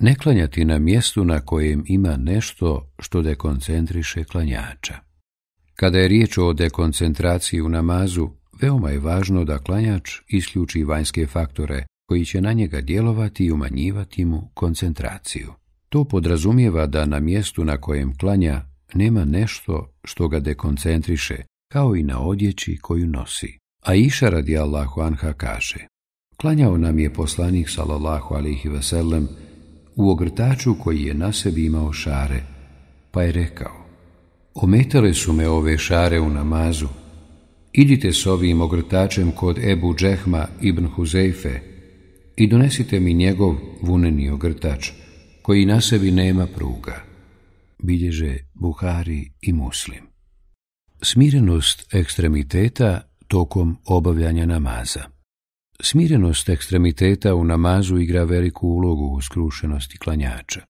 Ne klanjati na mjestu na kojem ima nešto što dekoncentriše klanjača. Kada je riječ o dekoncentraciji u namazu, veoma je važno da klanjač isključi vanjske faktore koji će na njega djelovati i umanjivati mu koncentraciju. To podrazumijeva da na mjestu na kojem klanja nema nešto što ga dekoncentriše, kao i na odjeći koju nosi. A iša radi Allahu Anha kaže, klanjao nam je poslanik sallallahu alihi vasallam u ogrtaču koji je na sebi imao šare, pa je rekao, ometale su me ove šare u namazu, idite s ovim ogrtačem kod Ebu Džehma ibn Huzeife i donesite mi njegov vuneni ogrtač, koji na sebi nema pruga. Bilježe Buhari i Muslim. Smirenost ekstremiteta tokom obavljanja namaza. Smirenost ekstremiteta u namazu igra veliku ulogu u skrušenosti klanjača.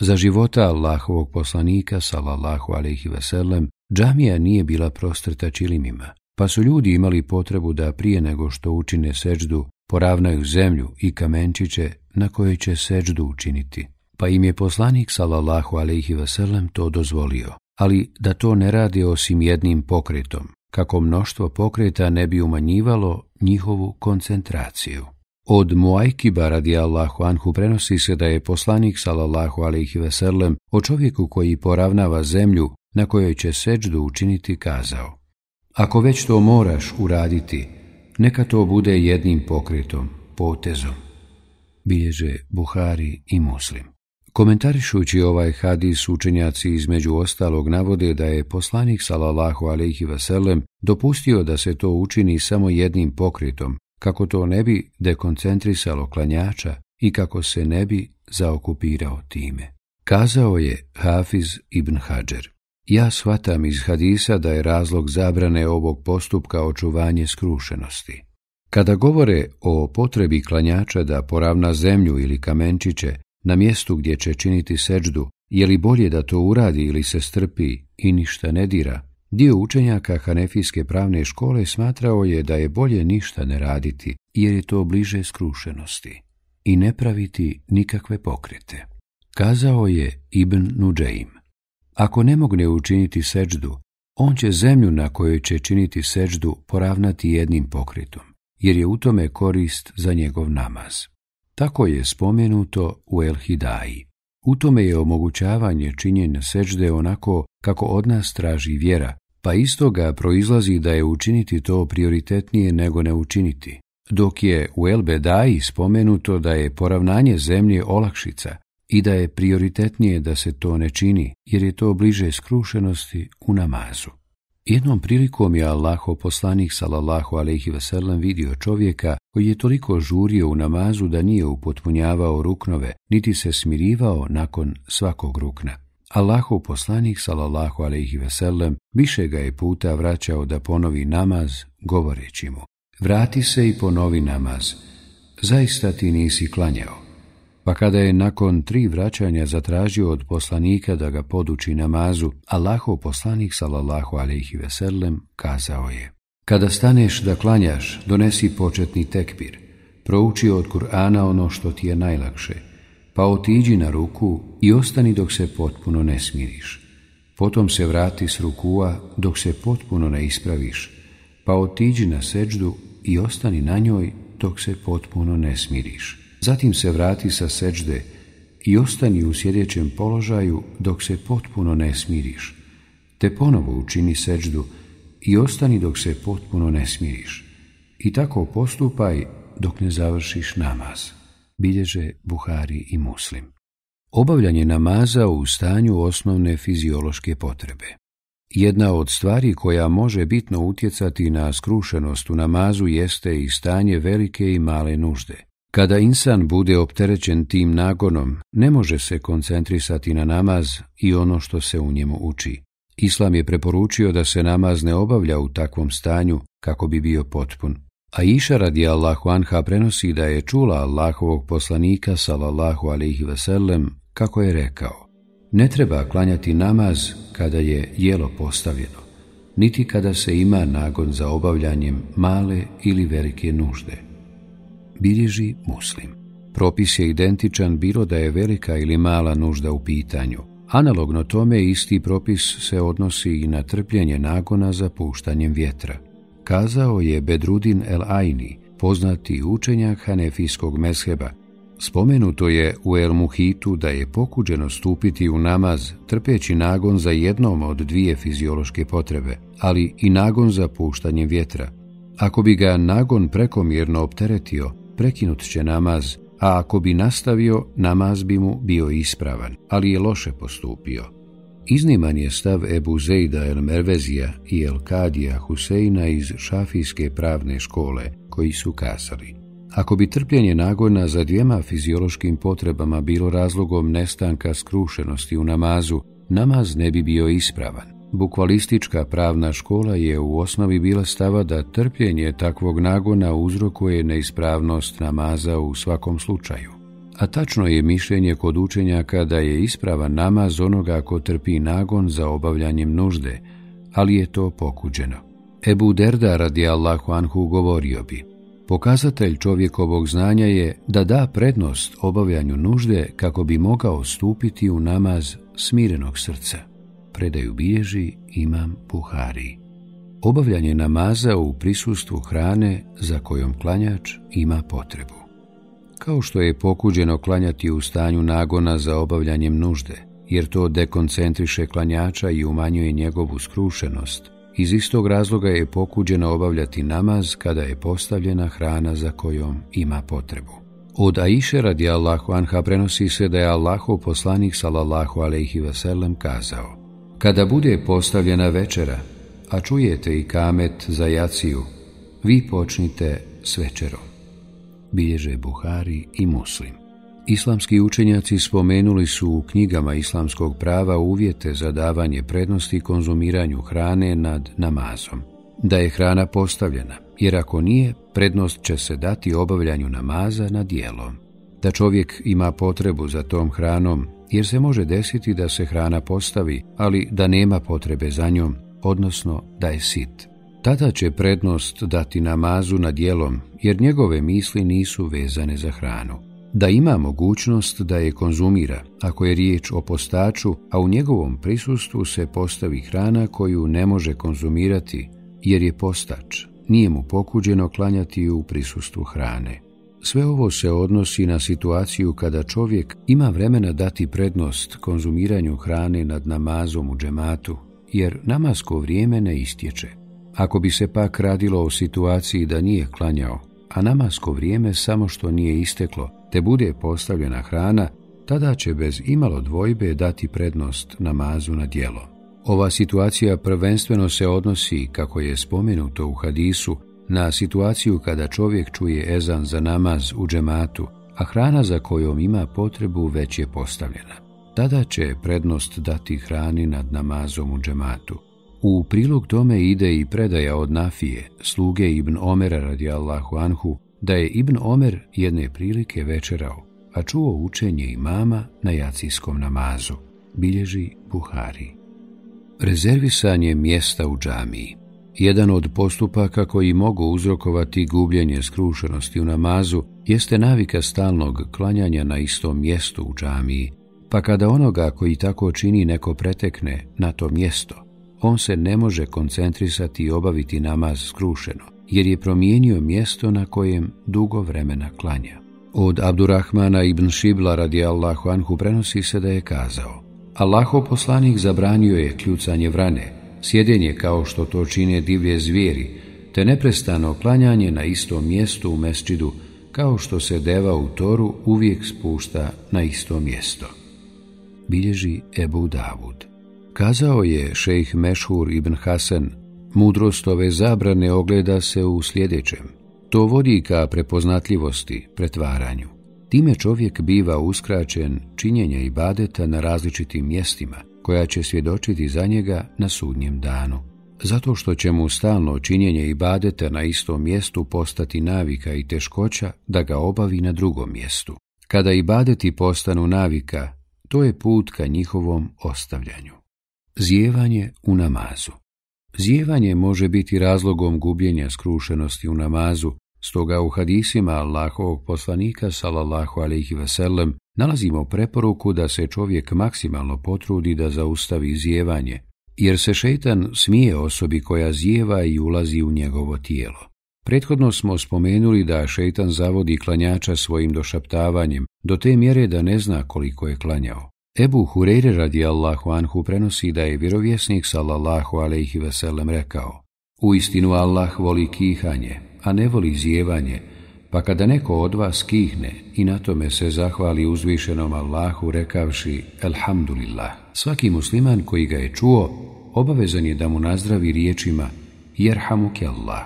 Za života Allahovog poslanika, salallahu alaihi veselem, džamija nije bila prostrta čilimima, pa su ljudi imali potrebu da prije nego što učine seđdu, poravnaju zemlju i kamenčiće na koje će seđdu učiniti. Pa im je poslanik, salallahu alaihi veselem, to dozvolio, ali da to ne radi osim jednim pokretom, kako mnoštvo pokreta ne bi umanjivalo njihovu koncentraciju. Od Muajkiba radi Allahu Anhu prenosi se da je poslanik salallahu alaihi veselem o čovjeku koji poravnava zemlju na kojoj će seđdu učiniti kazao. Ako već to moraš uraditi, neka to bude jednim pokretom, potezom. Bilježe Buhari i Muslim. Komentarišući ovaj hadis, učenjaci između ostalog navode da je poslanik salallahu alaihi vaselem dopustio da se to učini samo jednim pokritom, kako to ne bi dekoncentrisalo klanjača i kako se ne bi zaokupirao time. Kazao je Hafiz ibn Hajar. Ja shvatam iz hadisa da je razlog zabrane ovog postupka očuvanje skrušenosti. Kada govore o potrebi klanjača da poravna zemlju ili kamenčiće, na mjestu gdje će činiti seđdu, je li bolje da to uradi ili se strpi i ništa ne dira? Dio učenjaka Hanefijske pravne škole smatrao je da je bolje ništa ne raditi, jer je to bliže skrušenosti, i ne praviti nikakve pokrete. Kazao je Ibn Nuđeim, ako ne mogne učiniti seđdu, on će zemlju na kojoj će činiti seđdu poravnati jednim pokretom, jer je u tome korist za njegov namaz. Tako je spomenuto u Elhidaji. U tome je omogućavanje činjenja sečde onako kako od nas traži vjera, pa istoga proizlazi da je učiniti to prioritetnije nego ne učiniti. Dok je u El spomenuto da je poravnanje zemlje olakšica i da je prioritetnije da se to ne čini, jer je to bliže skrušenosti u namazu. Jednom prilikom je Allaho poslanik salallahu alaihi veselam vidio čovjeka koji je toliko žurio u namazu da nije upotpunjavao ruknove, niti se smirivao nakon svakog rukna. Allahov poslanik sallallahu alaihi veselam više ga je puta vraćao da ponovi namaz govoreći mu Vrati se i ponovi namaz, zaista ti nisi klanjao. Pa kada je nakon tri vraćanja zatražio od poslanika da ga poduči namazu, Allahov poslanik sallallahu alaihi veselem kazao je Kada staneš da klanjaš, donesi početni tekbir, prouči od Kur'ana ono što ti je najlakše, pa otiđi na ruku i ostani dok se potpuno ne smiriš. Potom se vrati s rukua dok se potpuno ne ispraviš, pa otiđi na seđdu i ostani na njoj dok se potpuno ne smiriš. Zatim se vrati sa seđde i ostani u sjedećem položaju dok se potpuno ne smiriš, te ponovo učini seđdu i ostani dok se potpuno ne smiriš. I tako postupaj dok ne završiš namaz. Bilježe Buhari i Muslim. Obavljanje namaza u stanju osnovne fiziološke potrebe. Jedna od stvari koja može bitno utjecati na skrušenost u namazu jeste i stanje velike i male nužde. Kada insan bude opterećen tim nagonom, ne može se koncentrisati na namaz i ono što se u njemu uči. Islam je preporučio da se namaz ne obavlja u takvom stanju kako bi bio potpun. A Iša radi Allahu Anha prenosi da je čula Allahovog poslanika salallahu alaihi kako je rekao Ne treba klanjati namaz kada je jelo postavljeno, niti kada se ima nagon za obavljanjem male ili velike nužde bilježi muslim. Propis je identičan bilo da je velika ili mala nužda u pitanju. Analogno tome isti propis se odnosi i na trpljenje nagona za puštanjem vjetra. Kazao je Bedrudin El Aini, poznati učenja hanefijskog mesheba. Spomenuto je u El Muhitu da je pokuđeno stupiti u namaz trpeći nagon za jednom od dvije fiziološke potrebe, ali i nagon za puštanjem vjetra. Ako bi ga nagon prekomjerno opteretio, prekinut će namaz, a ako bi nastavio, namaz bi mu bio ispravan, ali je loše postupio. Izniman je stav Ebu Zejda el Mervezija i el Kadija Huseina iz šafijske pravne škole, koji su kasali. Ako bi trpljenje nagona za dvijema fiziološkim potrebama bilo razlogom nestanka skrušenosti u namazu, namaz ne bi bio ispravan. Bukvalistička pravna škola je u osnovi bila stava da trpljenje takvog nagona uzrokuje neispravnost namaza u svakom slučaju. A tačno je mišljenje kod učenjaka da je ispravan namaz onoga ko trpi nagon za obavljanjem nužde, ali je to pokuđeno. Ebu Derda radi Allahu Anhu govorio bi, pokazatelj čovjekovog znanja je da da prednost obavljanju nužde kako bi mogao stupiti u namaz smirenog srca predaju bilježi Imam Buhari. Obavljanje namaza u prisustvu hrane za kojom klanjač ima potrebu. Kao što je pokuđeno klanjati u stanju nagona za obavljanjem nužde, jer to dekoncentriše klanjača i umanjuje njegovu skrušenost, iz istog razloga je pokuđeno obavljati namaz kada je postavljena hrana za kojom ima potrebu. Od Aiše radi Allahu Anha prenosi se da je Allahov poslanik sallallahu alaihi vasallam kazao kada bude postavljena večera, a čujete i kamet za jaciju, vi počnite s večerom. Bilježe Buhari i Muslim. Islamski učenjaci spomenuli su u knjigama islamskog prava uvjete za davanje prednosti konzumiranju hrane nad namazom. Da je hrana postavljena, jer ako nije, prednost će se dati obavljanju namaza nad dijelom. Da čovjek ima potrebu za tom hranom, jer se može desiti da se hrana postavi, ali da nema potrebe za njom, odnosno da je sit. Tada će prednost dati namazu nad dijelom, jer njegove misli nisu vezane za hranu. Da ima mogućnost da je konzumira, ako je riječ o postaču, a u njegovom prisustvu se postavi hrana koju ne može konzumirati, jer je postač, nije mu pokuđeno klanjati u prisustvu hrane. Sve ovo se odnosi na situaciju kada čovjek ima vremena dati prednost konzumiranju hrane nad namazom u džematu, jer namasko vrijeme ne istječe. Ako bi se pak radilo o situaciji da nije klanjao, a namasko vrijeme samo što nije isteklo, te bude postavljena hrana, tada će bez imalo dvojbe dati prednost namazu na dijelo. Ova situacija prvenstveno se odnosi, kako je spomenuto u hadisu, na situaciju kada čovjek čuje ezan za namaz u džematu, a hrana za kojom ima potrebu već je postavljena. Tada će prednost dati hrani nad namazom u džematu. U prilog tome ide i predaja od Nafije, sluge Ibn Omera Allahu anhu, da je Ibn Omer jedne prilike večerao, a čuo učenje imama na jacijskom namazu, bilježi Buhari. Rezervisanje mjesta u džamiji jedan od postupaka koji mogu uzrokovati gubljenje skrušenosti u namazu jeste navika stalnog klanjanja na istom mjestu u džamiji, pa kada onoga koji tako čini neko pretekne na to mjesto, on se ne može koncentrisati i obaviti namaz skrušeno, jer je promijenio mjesto na kojem dugo vremena klanja. Od Abdurrahmana ibn Šibla radi Allahu Anhu prenosi se da je kazao Allaho poslanik zabranio je kljucanje vrane, sjedenje kao što to čine divlje zvijeri, te neprestano klanjanje na istom mjestu u mesčidu, kao što se deva u toru uvijek spušta na isto mjesto. Bilježi Ebu Davud. Kazao je šejh Mešhur ibn Hasan, mudrost ove zabrane ogleda se u sljedećem. To vodi ka prepoznatljivosti, pretvaranju. Time čovjek biva uskraćen činjenja i badeta na različitim mjestima, koja će svjedočiti za njega na sudnjem danu. Zato što će mu stalno činjenje i badete na istom mjestu postati navika i teškoća da ga obavi na drugom mjestu. Kada i badeti postanu navika, to je put ka njihovom ostavljanju. Zijevanje u namazu Zijevanje može biti razlogom gubljenja skrušenosti u namazu, stoga u hadisima Allahovog poslanika, salallahu alaihi veselem, nalazimo preporuku da se čovjek maksimalno potrudi da zaustavi zjevanje, jer se šetan smije osobi koja zjeva i ulazi u njegovo tijelo. Prethodno smo spomenuli da šetan zavodi klanjača svojim došaptavanjem, do te mjere da ne zna koliko je klanjao. Ebu Hureyre radi Allahu Anhu prenosi da je vjerovjesnik sallallahu alaihi veselem rekao U istinu Allah voli kihanje, a ne voli zjevanje, pa kada neko od vas kihne i na tome se zahvali uzvišenom Allahu rekavši Elhamdulillah, svaki musliman koji ga je čuo, obavezan je da mu nazdravi riječima Jerhamuke Allah,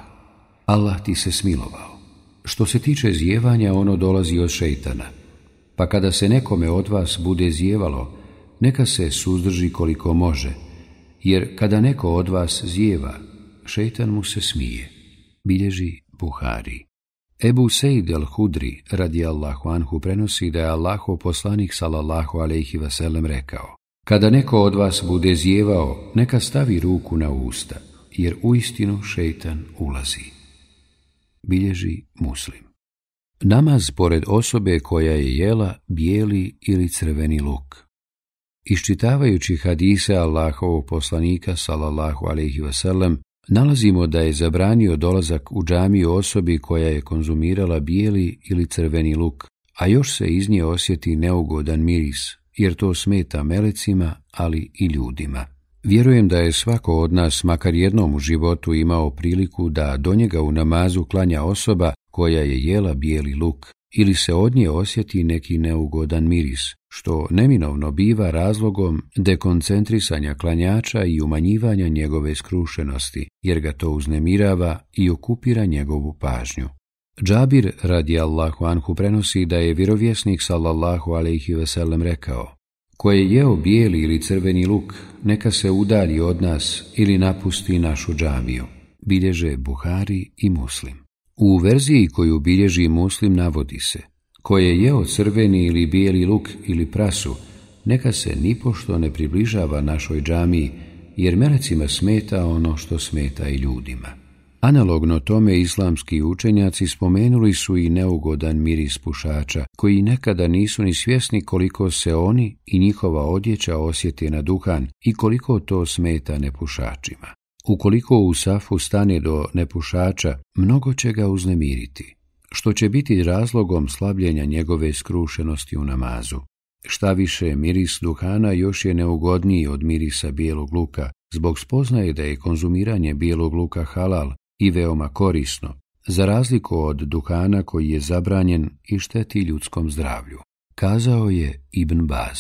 Allah ti se smilovao. Što se tiče zjevanja, ono dolazi od šeitana. Pa kada se nekome od vas bude zjevalo, neka se suzdrži koliko može, jer kada neko od vas zjeva, šeitan mu se smije. Bilježi Buhari. Ebu Sejd al-Hudri radi Allahu anhu prenosi da je Allaho poslanik salallahu alaihi vaselem rekao Kada neko od vas bude zjevao, neka stavi ruku na usta, jer istinu šeitan ulazi. Bilježi muslim. Namaz pored osobe koja je jela bijeli ili crveni luk. Iščitavajući hadise Allahovog poslanika salallahu alaihi wasallam, Nalazimo da je zabranio dolazak u džamiju osobi koja je konzumirala bijeli ili crveni luk, a još se iz nje osjeti neugodan miris, jer to smeta melecima, ali i ljudima. Vjerujem da je svako od nas makar jednom u životu imao priliku da do njega u namazu klanja osoba koja je jela bijeli luk, ili se od nje osjeti neki neugodan miris, što neminovno biva razlogom dekoncentrisanja klanjača i umanjivanja njegove skrušenosti, jer ga to uznemirava i okupira njegovu pažnju. Džabir radi Allahu Anhu prenosi da je vjerovjesnik sallallahu alaihi veselem rekao Ko je jeo bijeli ili crveni luk, neka se udalji od nas ili napusti našu džamiju. Bilježe Buhari i Muslim. U verziji koju bilježi muslim navodi se koje jeo crveni ili bijeli luk ili prasu, neka se nipošto ne približava našoj džamiji, jer meracima smeta ono što smeta i ljudima. Analogno tome islamski učenjaci spomenuli su i neugodan miris pušača, koji nekada nisu ni svjesni koliko se oni i njihova odjeća osjeti na duhan i koliko to smeta nepušačima. Ukoliko u safu stane do nepušača, mnogo će ga uznemiriti, što će biti razlogom slabljenja njegove skrušenosti u namazu. Šta više, miris duhana još je neugodniji od mirisa bijelog luka, zbog spoznaje da je konzumiranje bijelog luka halal i veoma korisno, za razliku od duhana koji je zabranjen i šteti ljudskom zdravlju. Kazao je Ibn Baz.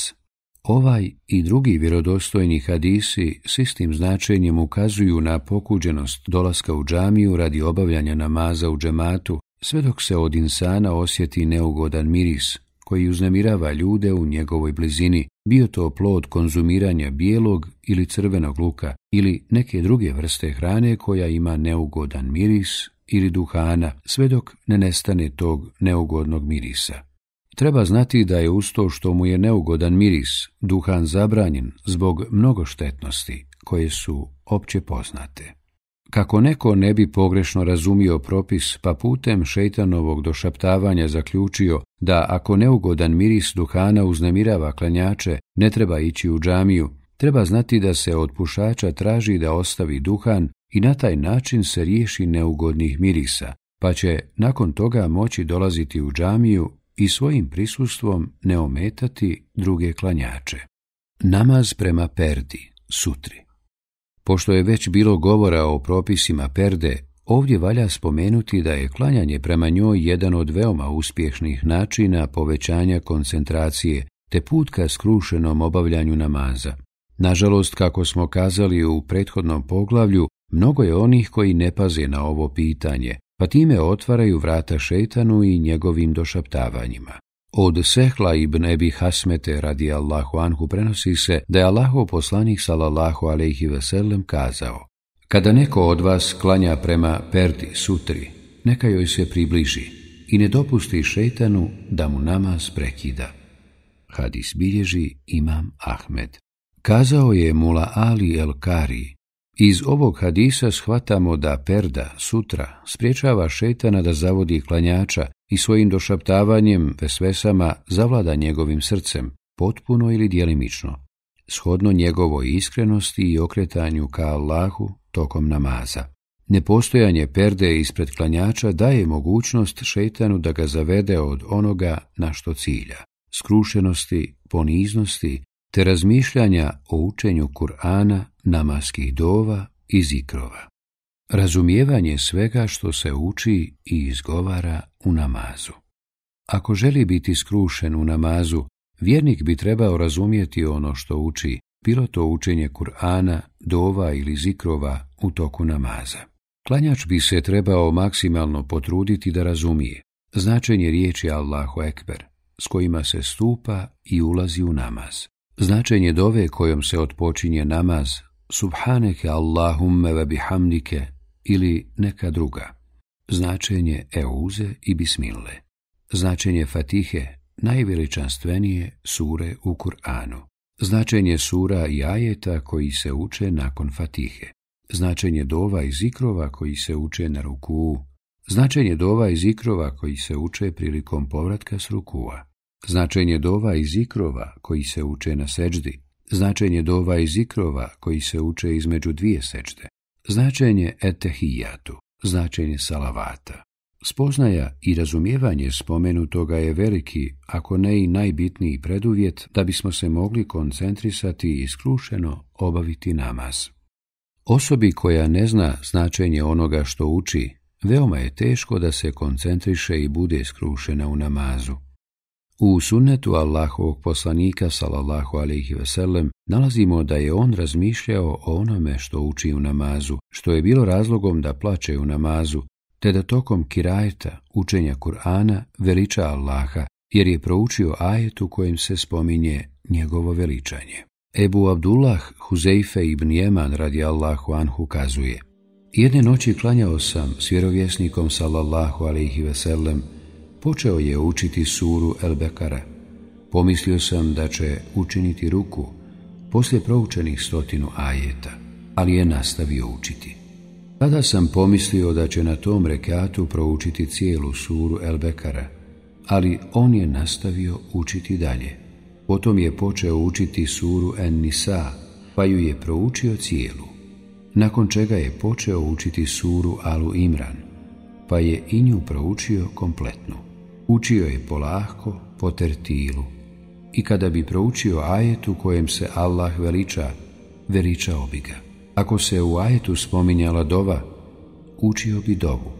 Ovaj i drugi vjerodostojni hadisi s istim značenjem ukazuju na pokuđenost dolaska u džamiju radi obavljanja namaza u džematu, sve dok se od insana osjeti neugodan miris, koji uznemirava ljude u njegovoj blizini, bio to plod konzumiranja bijelog ili crvenog luka ili neke druge vrste hrane koja ima neugodan miris ili duhana, sve dok ne nestane tog neugodnog mirisa. Treba znati da je uz to što mu je neugodan miris, duhan zabranjen zbog mnogo štetnosti koje su opće poznate. Kako neko ne bi pogrešno razumio propis, pa putem šejtanovog došaptavanja zaključio da ako neugodan miris duhana uznemirava klanjače, ne treba ići u džamiju, treba znati da se od pušača traži da ostavi duhan i na taj način se riješi neugodnih mirisa, pa će nakon toga moći dolaziti u džamiju i svojim prisustvom ne ometati druge klanjače. Namaz prema perdi, sutri. Pošto je već bilo govora o propisima perde, ovdje valja spomenuti da je klanjanje prema njoj jedan od veoma uspješnih načina povećanja koncentracije te put ka skrušenom obavljanju namaza. Nažalost, kako smo kazali u prethodnom poglavlju, mnogo je onih koji ne paze na ovo pitanje, pa time otvaraju vrata šeitanu i njegovim došaptavanjima. Od Sehla ibn Ebi Hasmete radi Allahu Anhu prenosi se da je Allahu poslanik salallahu alaihi veselem kazao Kada neko od vas klanja prema perdi sutri, neka joj se približi i ne dopusti šeitanu da mu namaz prekida. Hadis bilježi Imam Ahmed. Kazao je Mula Ali El Kari, iz ovog hadisa shvatamo da perda, sutra, spriječava šetana da zavodi klanjača i svojim došaptavanjem, vesvesama, zavlada njegovim srcem, potpuno ili djelimično, shodno njegovoj iskrenosti i okretanju ka Allahu tokom namaza. Nepostojanje perde ispred klanjača daje mogućnost šetanu da ga zavede od onoga na što cilja, skrušenosti, poniznosti te razmišljanja o učenju Kur'ana, namaskih dova i zikrova. Razumijevanje svega što se uči i izgovara u namazu. Ako želi biti skrušen u namazu, vjernik bi trebao razumjeti ono što uči, bilo to učenje Kur'ana, dova ili zikrova u toku namaza. Klanjač bi se trebao maksimalno potruditi da razumije značenje riječi Allahu Ekber, s kojima se stupa i ulazi u namaz. Značenje dove kojom se odpočinje namaz, subhaneke Allahumme ve bihamnike, ili neka druga. Značenje euze i bismille. Značenje fatihe, najveličanstvenije sure u Kur'anu. Značenje sura i ajeta koji se uče nakon fatihe. Značenje dova i zikrova koji se uče na ruku. Značenje dova i zikrova koji se uče prilikom povratka s rukua. Značenje dova i zikrova koji se uče na seđdi. Značenje dova i zikrova koji se uče između dvije seđde. Značenje etehijatu. Značenje salavata. Spoznaja i razumijevanje spomenutoga je veliki, ako ne i najbitniji preduvjet da bismo se mogli koncentrisati i skrušeno obaviti namaz. Osobi koja ne zna značenje onoga što uči, veoma je teško da se koncentriše i bude skrušena u namazu. U sunnetu Allahovog poslanika salallahu alaihi ve nalazimo da je on razmišljao o onome što uči u namazu, što je bilo razlogom da plaće u namazu, te da tokom kirajta, učenja Kur'ana, veliča Allaha, jer je proučio ajet u kojem se spominje njegovo veličanje. Ebu Abdullah Huzeife ibn Jeman radi Allahu anhu kazuje Jedne noći klanjao sam s vjerovjesnikom sallallahu alaihi veselem Počeo je učiti suru El Pomislio sam da će učiniti ruku poslije proučenih stotinu ajeta, ali je nastavio učiti. Tada sam pomislio da će na tom rekatu proučiti cijelu suru El ali on je nastavio učiti dalje. Potom je počeo učiti suru En Nisa, pa ju je proučio cijelu. Nakon čega je počeo učiti suru Alu Imran, pa je i nju proučio kompletno. Učio je polahko po tertilu i kada bi proučio ajetu kojem se Allah veliča, veličao bi ga. Ako se u ajetu spominjala dova, učio bi dobu.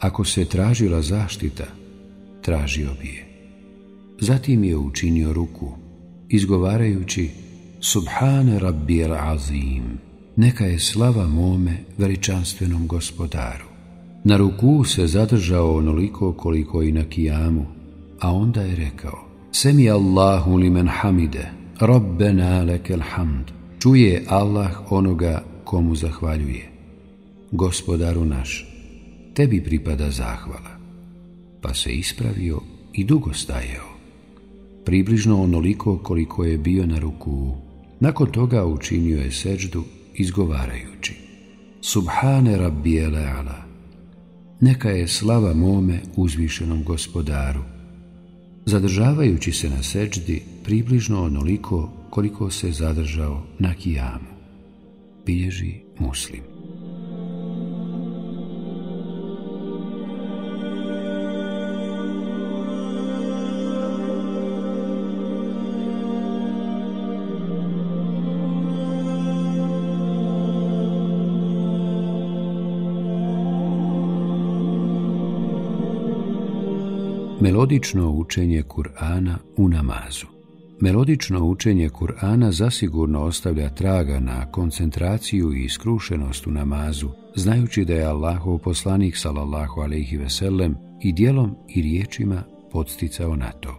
Ako se tražila zaštita, tražio bi je. Zatim je učinio ruku, izgovarajući Subhane Rabbir Azim, neka je slava mome veličanstvenom gospodaru. Na ruku se zadržao onoliko koliko i na kijamu, a onda je rekao Semi Allahu li men hamide, Rabbena lekel hamd. Čuje Allah onoga komu zahvaljuje. Gospodaru naš, tebi pripada zahvala. Pa se ispravio i dugo stajeo Približno onoliko koliko je bio na ruku. Nakon toga učinio je seđdu izgovarajući. Subhane rabijele ala, neka je slava mome uzvišenom gospodaru. Zadržavajući se na seđdi približno onoliko koliko se zadržao na kijamu. Bilježi muslim. Melodično učenje Kur'ana u namazu Melodično učenje Kur'ana zasigurno ostavlja traga na koncentraciju i iskrušenost u namazu, znajući da je Allahov poslanik sallallahu alejhi ve sellem i dijelom i riječima podsticao na to.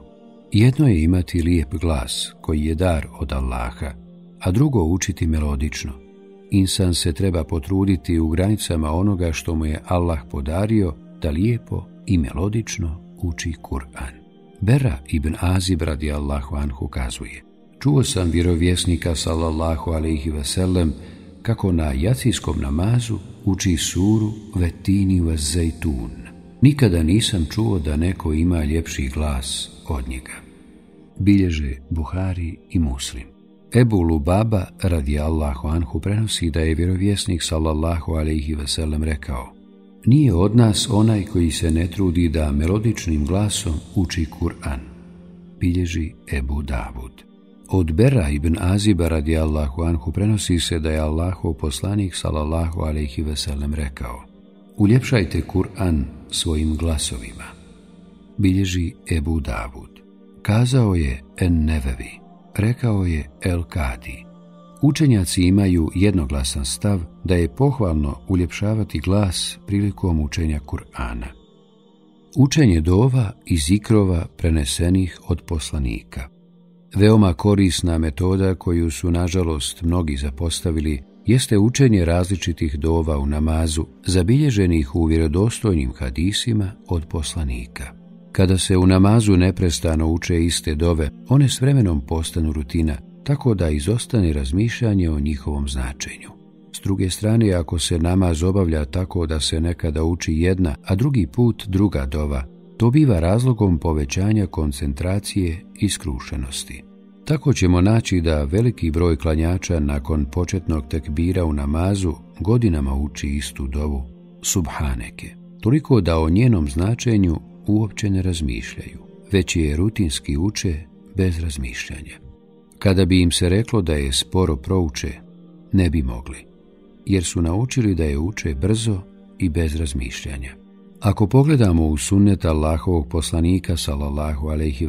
Jedno je imati lijep glas koji je dar od Allaha, a drugo učiti melodično. Insan se treba potruditi u granicama onoga što mu je Allah podario da lijepo i melodično uči Kur'an. Bera ibn Azib radi Allahu anhu kazuje Čuo sam vjerovjesnika sallallahu alaihi veselem kako na jacijskom namazu uči suru vetini zajtun. Nikada nisam čuo da neko ima ljepši glas od njega. Bilježe Buhari i Muslim. Ebu Lubaba radi Allahu anhu prenosi da je vjerovjesnik sallallahu alaihi veselem rekao nije od nas onaj koji se ne trudi da melodičnim glasom uči Kur'an, bilježi Ebu Davud. Od Bera ibn Aziba radi Allahu Anhu prenosi se da je Allahov poslanik salallahu alaihi veselem rekao Uljepšajte Kur'an svojim glasovima. Bilježi Ebu Davud. Kazao je En Nevevi, rekao je El Kadi, Učenjaci imaju jednoglasan stav da je pohvalno uljepšavati glas prilikom učenja Kur'ana. Učenje dova i zikrova prenesenih od poslanika. Veoma korisna metoda koju su nažalost mnogi zapostavili jeste učenje različitih dova u namazu zabilježenih u vjerodostojnim hadisima od poslanika. Kada se u namazu neprestano uče iste dove, one s vremenom postanu rutina – tako da izostane razmišljanje o njihovom značenju. S druge strane, ako se namaz obavlja tako da se nekada uči jedna, a drugi put druga dova, to biva razlogom povećanja koncentracije i skrušenosti. Tako ćemo naći da veliki broj klanjača nakon početnog tekbira u namazu godinama uči istu dovu, subhaneke, toliko da o njenom značenju uopće ne razmišljaju, već je rutinski uče bez razmišljanja. Kada bi im se reklo da je sporo prouče, ne bi mogli, jer su naučili da je uče brzo i bez razmišljanja. Ako pogledamo u sunnet Allahovog poslanika sallallahu alejhi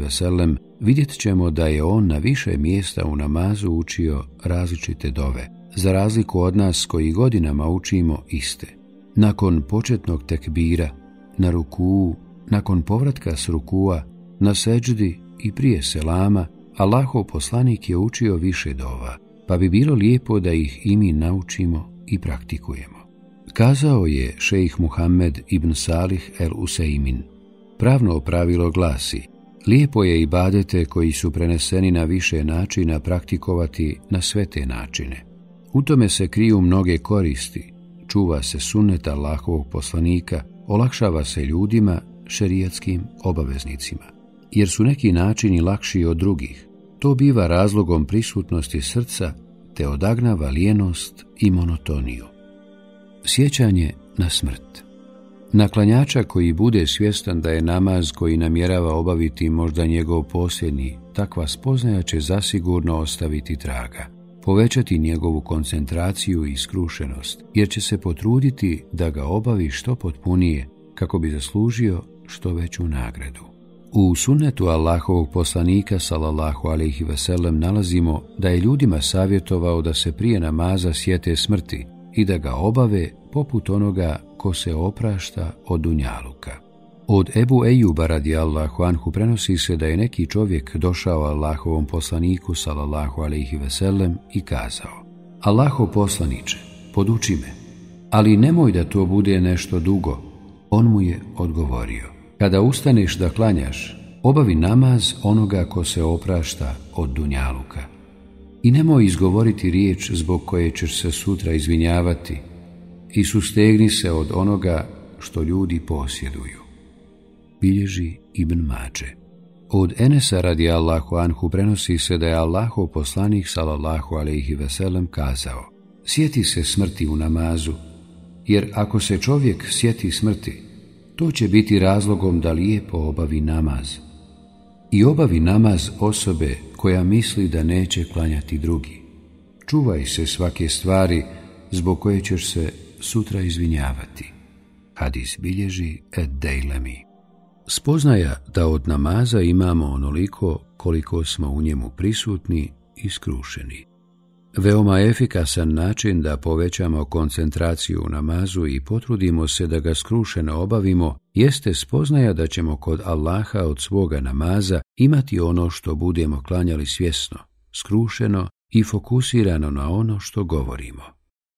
vidjet ćemo da je on na više mjesta u namazu učio različite dove, za razliku od nas koji godinama učimo iste. Nakon početnog tekbira, na ruku, nakon povratka s rukua, na seđdi i prije selama, Allahov poslanik je učio više dova, pa bi bilo lijepo da ih i mi naučimo i praktikujemo. Kazao je šejih Muhammed ibn Salih el Useimin. Pravno pravilo glasi, lijepo je i badete koji su preneseni na više načina praktikovati na sve te načine. U tome se kriju mnoge koristi, čuva se sunnet Allahovog poslanika, olakšava se ljudima, šerijatskim obaveznicima, jer su neki načini lakši od drugih, to biva razlogom prisutnosti srca te odagnava lijenost i monotoniju. Sjećanje na smrt Naklanjača koji bude svjestan da je namaz koji namjerava obaviti možda njegov posljednji, takva spoznaja će zasigurno ostaviti traga, povećati njegovu koncentraciju i skrušenost, jer će se potruditi da ga obavi što potpunije, kako bi zaslužio što veću nagradu. U sunetu Allahovog poslanika sallallahu alaihi veselem nalazimo da je ljudima savjetovao da se prije namaza sjete smrti i da ga obave poput onoga ko se oprašta od dunjaluka. Od Ebu Ejuba radi Allahu Anhu prenosi se da je neki čovjek došao Allahovom poslaniku sallallahu alaihi veselem i kazao Allahov poslaniče, poduči me, ali nemoj da to bude nešto dugo. On mu je odgovorio – kada ustaneš da klanjaš, obavi namaz onoga ko se oprašta od dunjaluka. I nemoj izgovoriti riječ zbog koje ćeš se sutra izvinjavati i sustegni se od onoga što ljudi posjeduju. Bilježi Ibn Mađe. Od Enesa radi Allahu Anhu prenosi se da je Allahu poslanik salallahu alaihi veselem kazao Sjeti se smrti u namazu, jer ako se čovjek sjeti smrti, to će biti razlogom da lijepo obavi namaz. I obavi namaz osobe koja misli da neće klanjati drugi. Čuvaj se svake stvari zbog koje ćeš se sutra izvinjavati. Hadis bilježi et dejlemi. Spoznaja da od namaza imamo onoliko koliko smo u njemu prisutni i skrušeni veoma efikasan način da povećamo koncentraciju u namazu i potrudimo se da ga skrušeno obavimo, jeste spoznaja da ćemo kod Allaha od svoga namaza imati ono što budemo klanjali svjesno, skrušeno i fokusirano na ono što govorimo.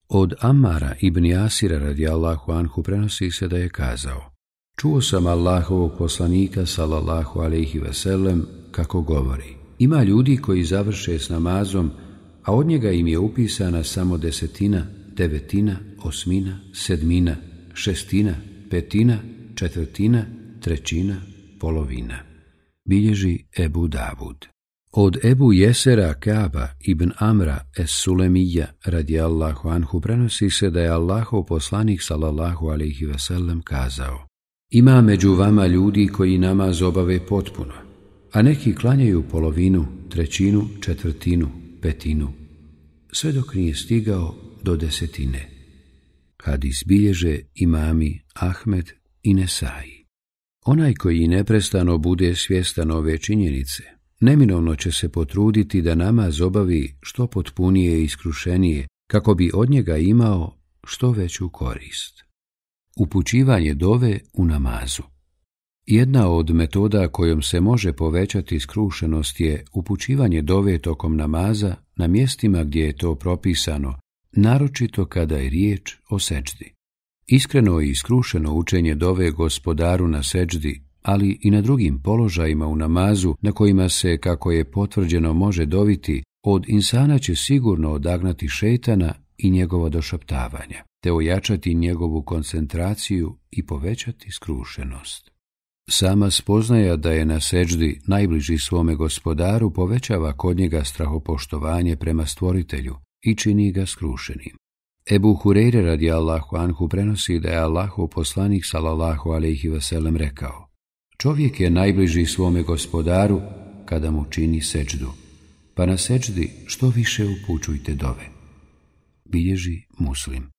Od Amara ibn Asira radi Allahu Anhu prenosi se da je kazao Čuo sam Allahovog poslanika sallallahu alaihi veselem kako govori Ima ljudi koji završe s namazom a od njega im je upisana samo desetina, devetina, osmina, sedmina, šestina, petina, četvrtina, trećina, polovina. Bilježi Ebu Davud. Od Ebu Jesera Kaba ibn Amra es Sulemija radijallahu anhu prenosi se da je Allahov poslanik sallallahu alaihi vasallam kazao Ima među vama ljudi koji namaz obave potpuno, a neki klanjaju polovinu, trećinu, četvrtinu, petinu, sve dok nije stigao do desetine. kad izbilježe imami Ahmed i Nesaji. Onaj koji neprestano bude svjestan ove činjenice, neminovno će se potruditi da nama zobavi što potpunije i iskrušenije, kako bi od njega imao što veću korist. Upućivanje dove u namazu jedna od metoda kojom se može povećati skrušenost je upućivanje dove tokom namaza na mjestima gdje je to propisano, naročito kada je riječ o seđdi. Iskreno i iskrušeno učenje dove gospodaru na seđdi, ali i na drugim položajima u namazu na kojima se, kako je potvrđeno, može doviti, od insana će sigurno odagnati šetana i njegova došaptavanja, te ojačati njegovu koncentraciju i povećati skrušenost. Sama spoznaja da je na seđdi najbliži svome gospodaru povećava kod njega strahopoštovanje prema stvoritelju i čini ga skrušenim. Ebu Hureyre radi Allahu Anhu prenosi da je Allahu poslanik salallahu alaihi vaselem rekao Čovjek je najbliži svome gospodaru kada mu čini seđdu, pa na seđdi što više upućujte dove. Bilježi muslim.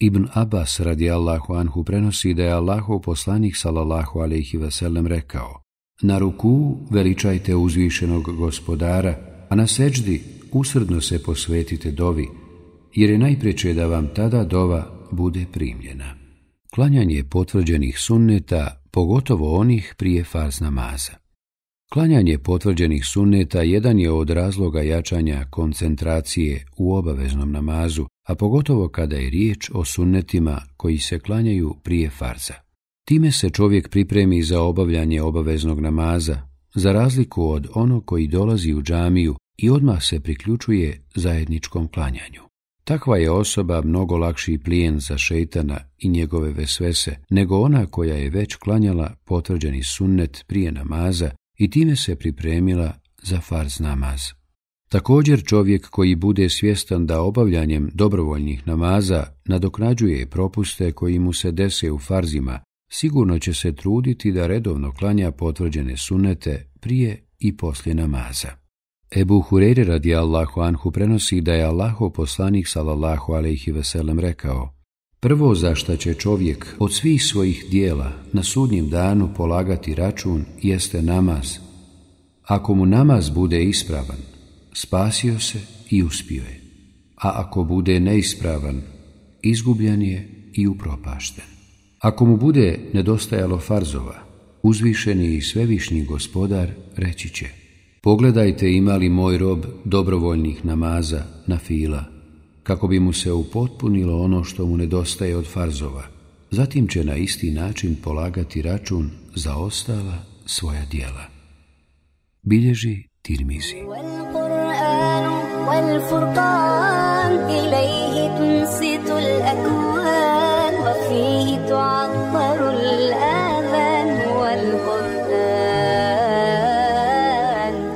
Ibn Abbas radi Allahu anhu prenosi da je Allahov poslanik salallahu alaihi veselem rekao Na ruku veličajte uzvišenog gospodara, a na seđdi usrdno se posvetite dovi, jer je najpreće da vam tada dova bude primljena. Klanjanje potvrđenih sunneta, pogotovo onih prije farz namaza. Klanjanje potvrđenih sunneta jedan je od razloga jačanja koncentracije u obaveznom namazu, a pogotovo kada je riječ o sunnetima koji se klanjaju prije farza. Time se čovjek pripremi za obavljanje obaveznog namaza, za razliku od onog koji dolazi u džamiju i odmah se priključuje zajedničkom klanjanju. Takva je osoba mnogo lakši plijen za šeitana i njegove vesvese nego ona koja je već klanjala potvrđeni sunnet prije namaza i time se pripremila za farz namaz. Također čovjek koji bude svjestan da obavljanjem dobrovoljnih namaza nadoknađuje propuste koji mu se dese u farzima, sigurno će se truditi da redovno klanja potvrđene sunete prije i poslije namaza. Ebu Hureyre radi Allahu Anhu prenosi da je Allahu poslanik sallallahu alaihi veselem rekao Prvo za će čovjek od svih svojih dijela na sudnjem danu polagati račun jeste namaz. Ako mu namaz bude ispravan, spasio se i uspio je, a ako bude neispravan, izgubljen je i upropašten. Ako mu bude nedostajalo farzova, uzvišeni i svevišnji gospodar reći će Pogledajte imali moj rob dobrovoljnih namaza na fila, kako bi mu se upotpunilo ono što mu nedostaje od farzova. Zatim će na isti način polagati račun za ostala svoja dijela. Bilježi Tirmizi.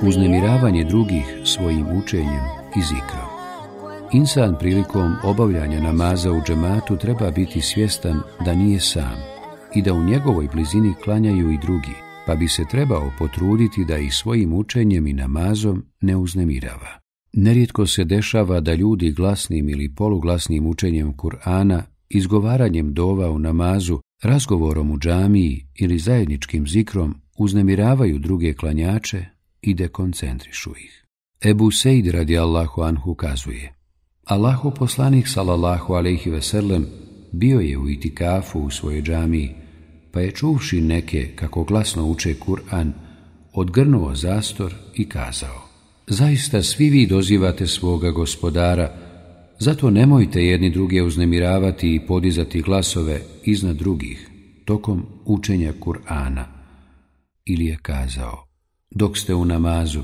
Uznemiravanje drugih svojim učenjem i zikrom. Insan prilikom obavljanja namaza u džematu treba biti svjestan da nije sam i da u njegovoj blizini klanjaju i drugi, pa bi se trebao potruditi da i svojim učenjem i namazom ne uznemirava. Nerijetko se dešava da ljudi glasnim ili poluglasnim učenjem Kur'ana, izgovaranjem dova u namazu, razgovorom u džamiji ili zajedničkim zikrom uznemiravaju druge klanjače i dekoncentrišu ih. Ebu Seid radi Allahu Anhu kazuje – Allahu poslanik sallallahu ve sellem bio je u itikafu u svojoj džamiji, pa je čuvši neke kako glasno uče Kur'an, odgrnuo zastor i kazao Zaista svi vi dozivate svoga gospodara, zato nemojte jedni druge uznemiravati i podizati glasove iznad drugih tokom učenja Kur'ana. Ili je kazao, dok ste u namazu,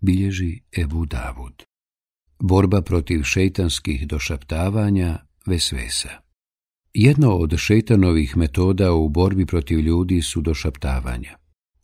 bilježi Ebu Davud. Borba protiv šeitanskih došaptavanja Vesvesa Jedna od šeitanovih metoda u borbi protiv ljudi su došaptavanja.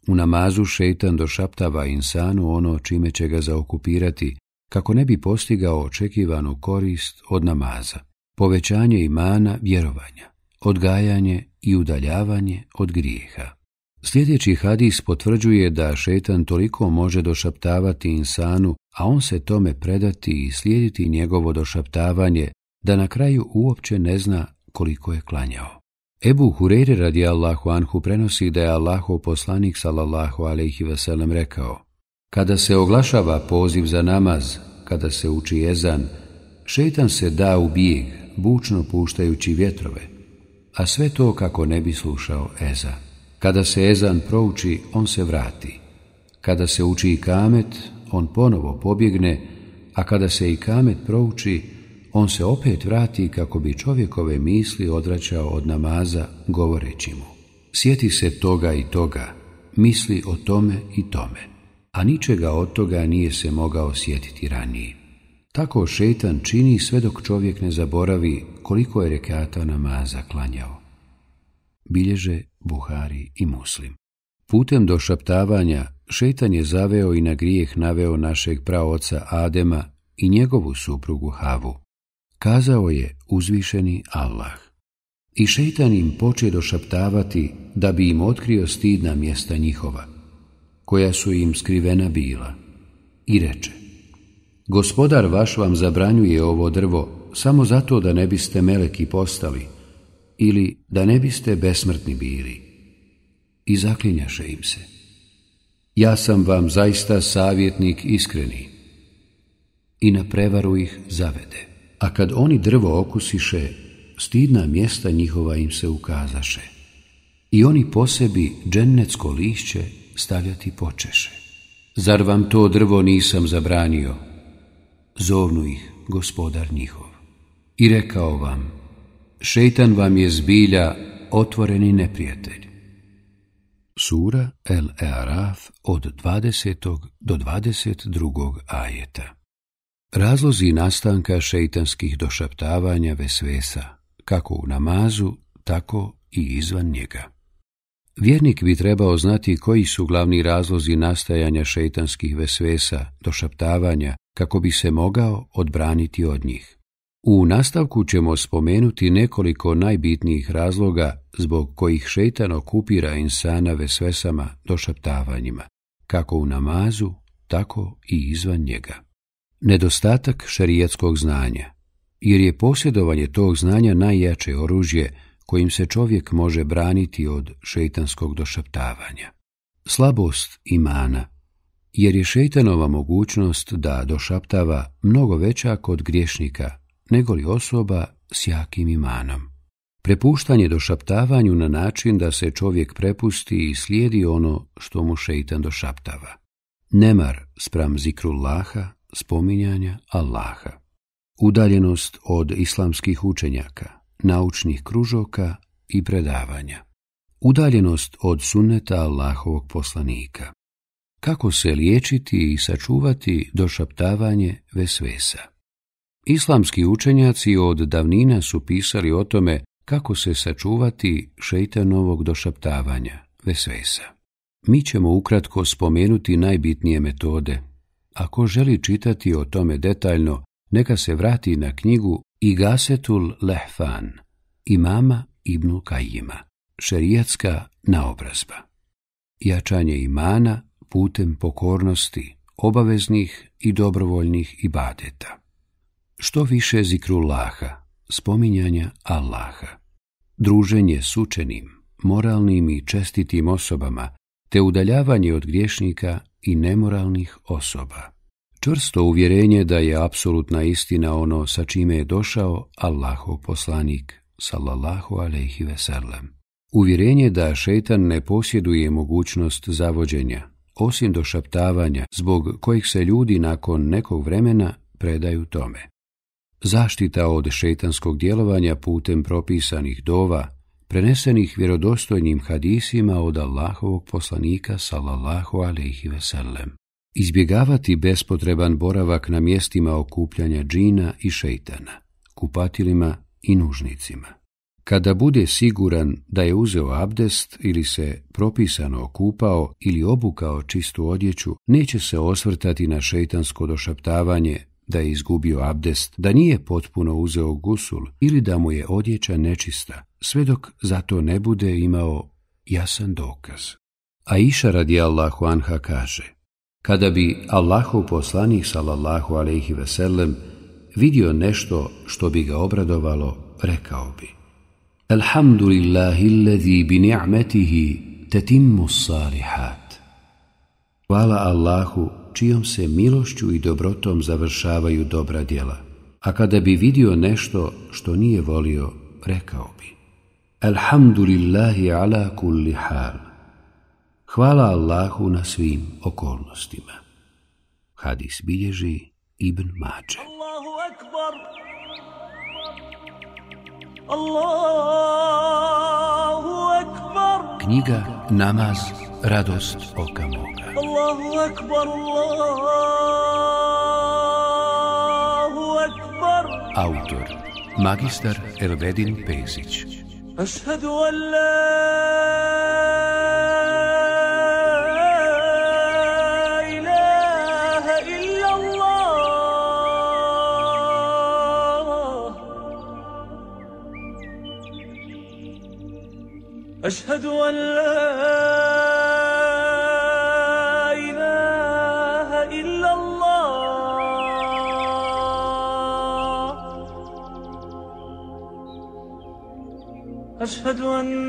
U namazu šeitan došaptava insanu ono čime će ga zaokupirati, kako ne bi postigao očekivanu korist od namaza, povećanje imana vjerovanja, odgajanje i udaljavanje od grijeha. Sljedeći hadis potvrđuje da šetan toliko može došaptavati insanu a on se tome predati i slijediti njegovo došaptavanje da na kraju uopće ne zna koliko je klanjao. Ebu Hureyre radi Allahu Anhu prenosi da je Allahu poslanik sallallahu alaihi rekao Kada se oglašava poziv za namaz, kada se uči jezan, šetan se da u bijeg, bučno puštajući vjetrove, a sve to kako ne bi slušao Eza. Kada se Ezan prouči, on se vrati. Kada se uči kamet, on ponovo pobjegne, a kada se i kamet prouči, on se opet vrati kako bi čovjekove misli odraćao od namaza govoreći mu. Sjeti se toga i toga, misli o tome i tome, a ničega od toga nije se mogao sjetiti ranije. Tako šetan čini sve dok čovjek ne zaboravi koliko je rekata namaza klanjao. Bilježe Buhari i Muslim. Putem do šaptavanja, šetan je zaveo i na grijeh naveo našeg praoca Adema i njegovu suprugu Havu. Kazao je uzvišeni Allah. I šeitan im poče došaptavati da bi im otkrio stidna mjesta njihova, koja su im skrivena bila. I reče, gospodar vaš vam zabranjuje ovo drvo samo zato da ne biste meleki postali ili da ne biste besmrtni bili. I zaklinjaše im se ja sam vam zaista savjetnik iskreni. I na prevaru ih zavede. A kad oni drvo okusiše, stidna mjesta njihova im se ukazaše. I oni po sebi džennetsko lišće stavljati počeše. Zar vam to drvo nisam zabranio? Zovnu ih gospodar njihov. I rekao vam, šeitan vam je zbilja otvoreni neprijatelj. Sura el Araf od 20. do 22. ajeta Razlozi nastanka šeitanskih došaptavanja vesvesa, kako u namazu, tako i izvan njega. Vjernik bi trebao znati koji su glavni razlozi nastajanja šeitanskih vesvesa, došaptavanja, kako bi se mogao odbraniti od njih. U nastavku ćemo spomenuti nekoliko najbitnijih razloga zbog kojih šeitan okupira insana vesvesama došaptavanjima, kako u namazu, tako i izvan njega. Nedostatak šerijatskog znanja, jer je posjedovanje tog znanja najjače oružje kojim se čovjek može braniti od šeitanskog došaptavanja. Slabost imana, jer je šeitanova mogućnost da došaptava mnogo veća kod griješnika negoli osoba s jakim imanom. Prepuštanje došaptavanju na način da se čovjek prepusti i slijedi ono što mu šeitan došaptava. Nemar spram zikru Laha, spominjanja Allaha. Udaljenost od islamskih učenjaka, naučnih kružoka i predavanja. Udaljenost od sunneta Allahovog poslanika. Kako se liječiti i sačuvati došaptavanje vesvesa. Islamski učenjaci od davnina su pisali o tome kako se sačuvati šeitanovog došaptavanja, vesvesa. Mi ćemo ukratko spomenuti najbitnije metode. Ako želi čitati o tome detaljno, neka se vrati na knjigu Igasetul Lehfan, imama Ibnu Kajima, šerijatska naobrazba. Jačanje imana putem pokornosti, obaveznih i dobrovoljnih ibadeta. Što više Laha, spominjanja Allaha, druženje s učenim, moralnim i čestitim osobama, te udaljavanje od griješnika i nemoralnih osoba. Čvrsto uvjerenje da je apsolutna istina ono sa čime je došao Allahov poslanik, sallallahu alaihi veselam Uvjerenje da šetan ne posjeduje mogućnost zavođenja, osim došaptavanja zbog kojih se ljudi nakon nekog vremena predaju tome zaštita od šetanskog djelovanja putem propisanih dova, prenesenih vjerodostojnim hadisima od Allahovog poslanika sallallahu alaihi veselem. Izbjegavati bespotreban boravak na mjestima okupljanja džina i šejtana, kupatilima i nužnicima. Kada bude siguran da je uzeo abdest ili se propisano okupao ili obukao čistu odjeću, neće se osvrtati na šeitansko došaptavanje da je izgubio abdest, da nije potpuno uzeo gusul ili da mu je odjeća nečista, sve dok za to ne bude imao jasan dokaz. A iša radi Allahu Anha kaže, kada bi Allahov poslanik sallallahu alaihi veselem vidio nešto što bi ga obradovalo, rekao bi Alhamdulillahi bi ni'metihi tetimmu salihat. Hvala Allahu čijom se milošću i dobrotom završavaju dobra djela, a kada bi vidio nešto što nije volio, rekao bi Alhamdulillahi ala kulli hal. Hvala Allahu na svim okolnostima. Hadis bilježi Ibn Mađe. Allahu akbar. Allahu akbar. Knjiga Namaz radost oka moga. Allahu akbar, Allahu akbar. Autor, magistar Elvedin Pezić. Ašhedu an la ilaha illa Allah. Ašhedu an la أحد